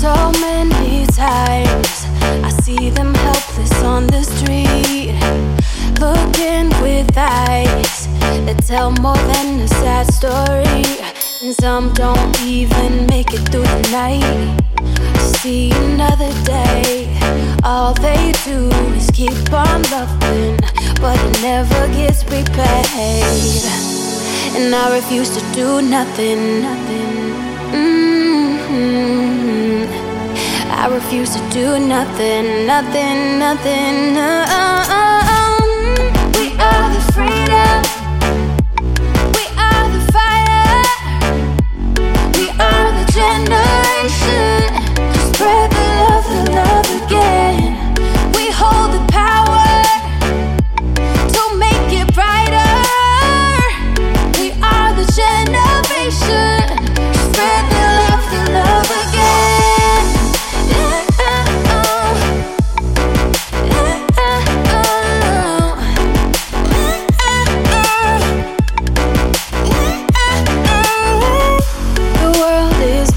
so many times. I see them helpless on the street, looking with eyes that tell more than a sad story. And some don't even make it through the night. See another day. All they do is keep on loving, but it never gets repaid. And I refuse to do nothing. nothing. Mm-hmm. I refuse to do nothing, nothing, nothing. Uh-uh.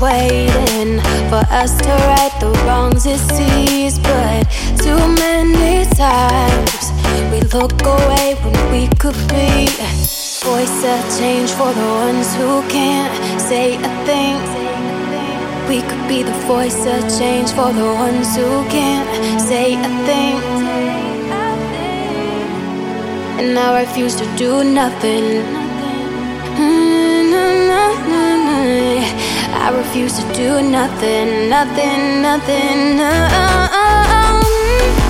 Waiting for us to right the wrongs it sees, but too many times we look away when we could be. Voice a change for the ones who can't say a thing. We could be the voice of change for the ones who can't say a thing. And I refuse to do nothing. Mm, mm, mm, I refuse to do nothing, nothing, nothing. Uh, uh, uh, um.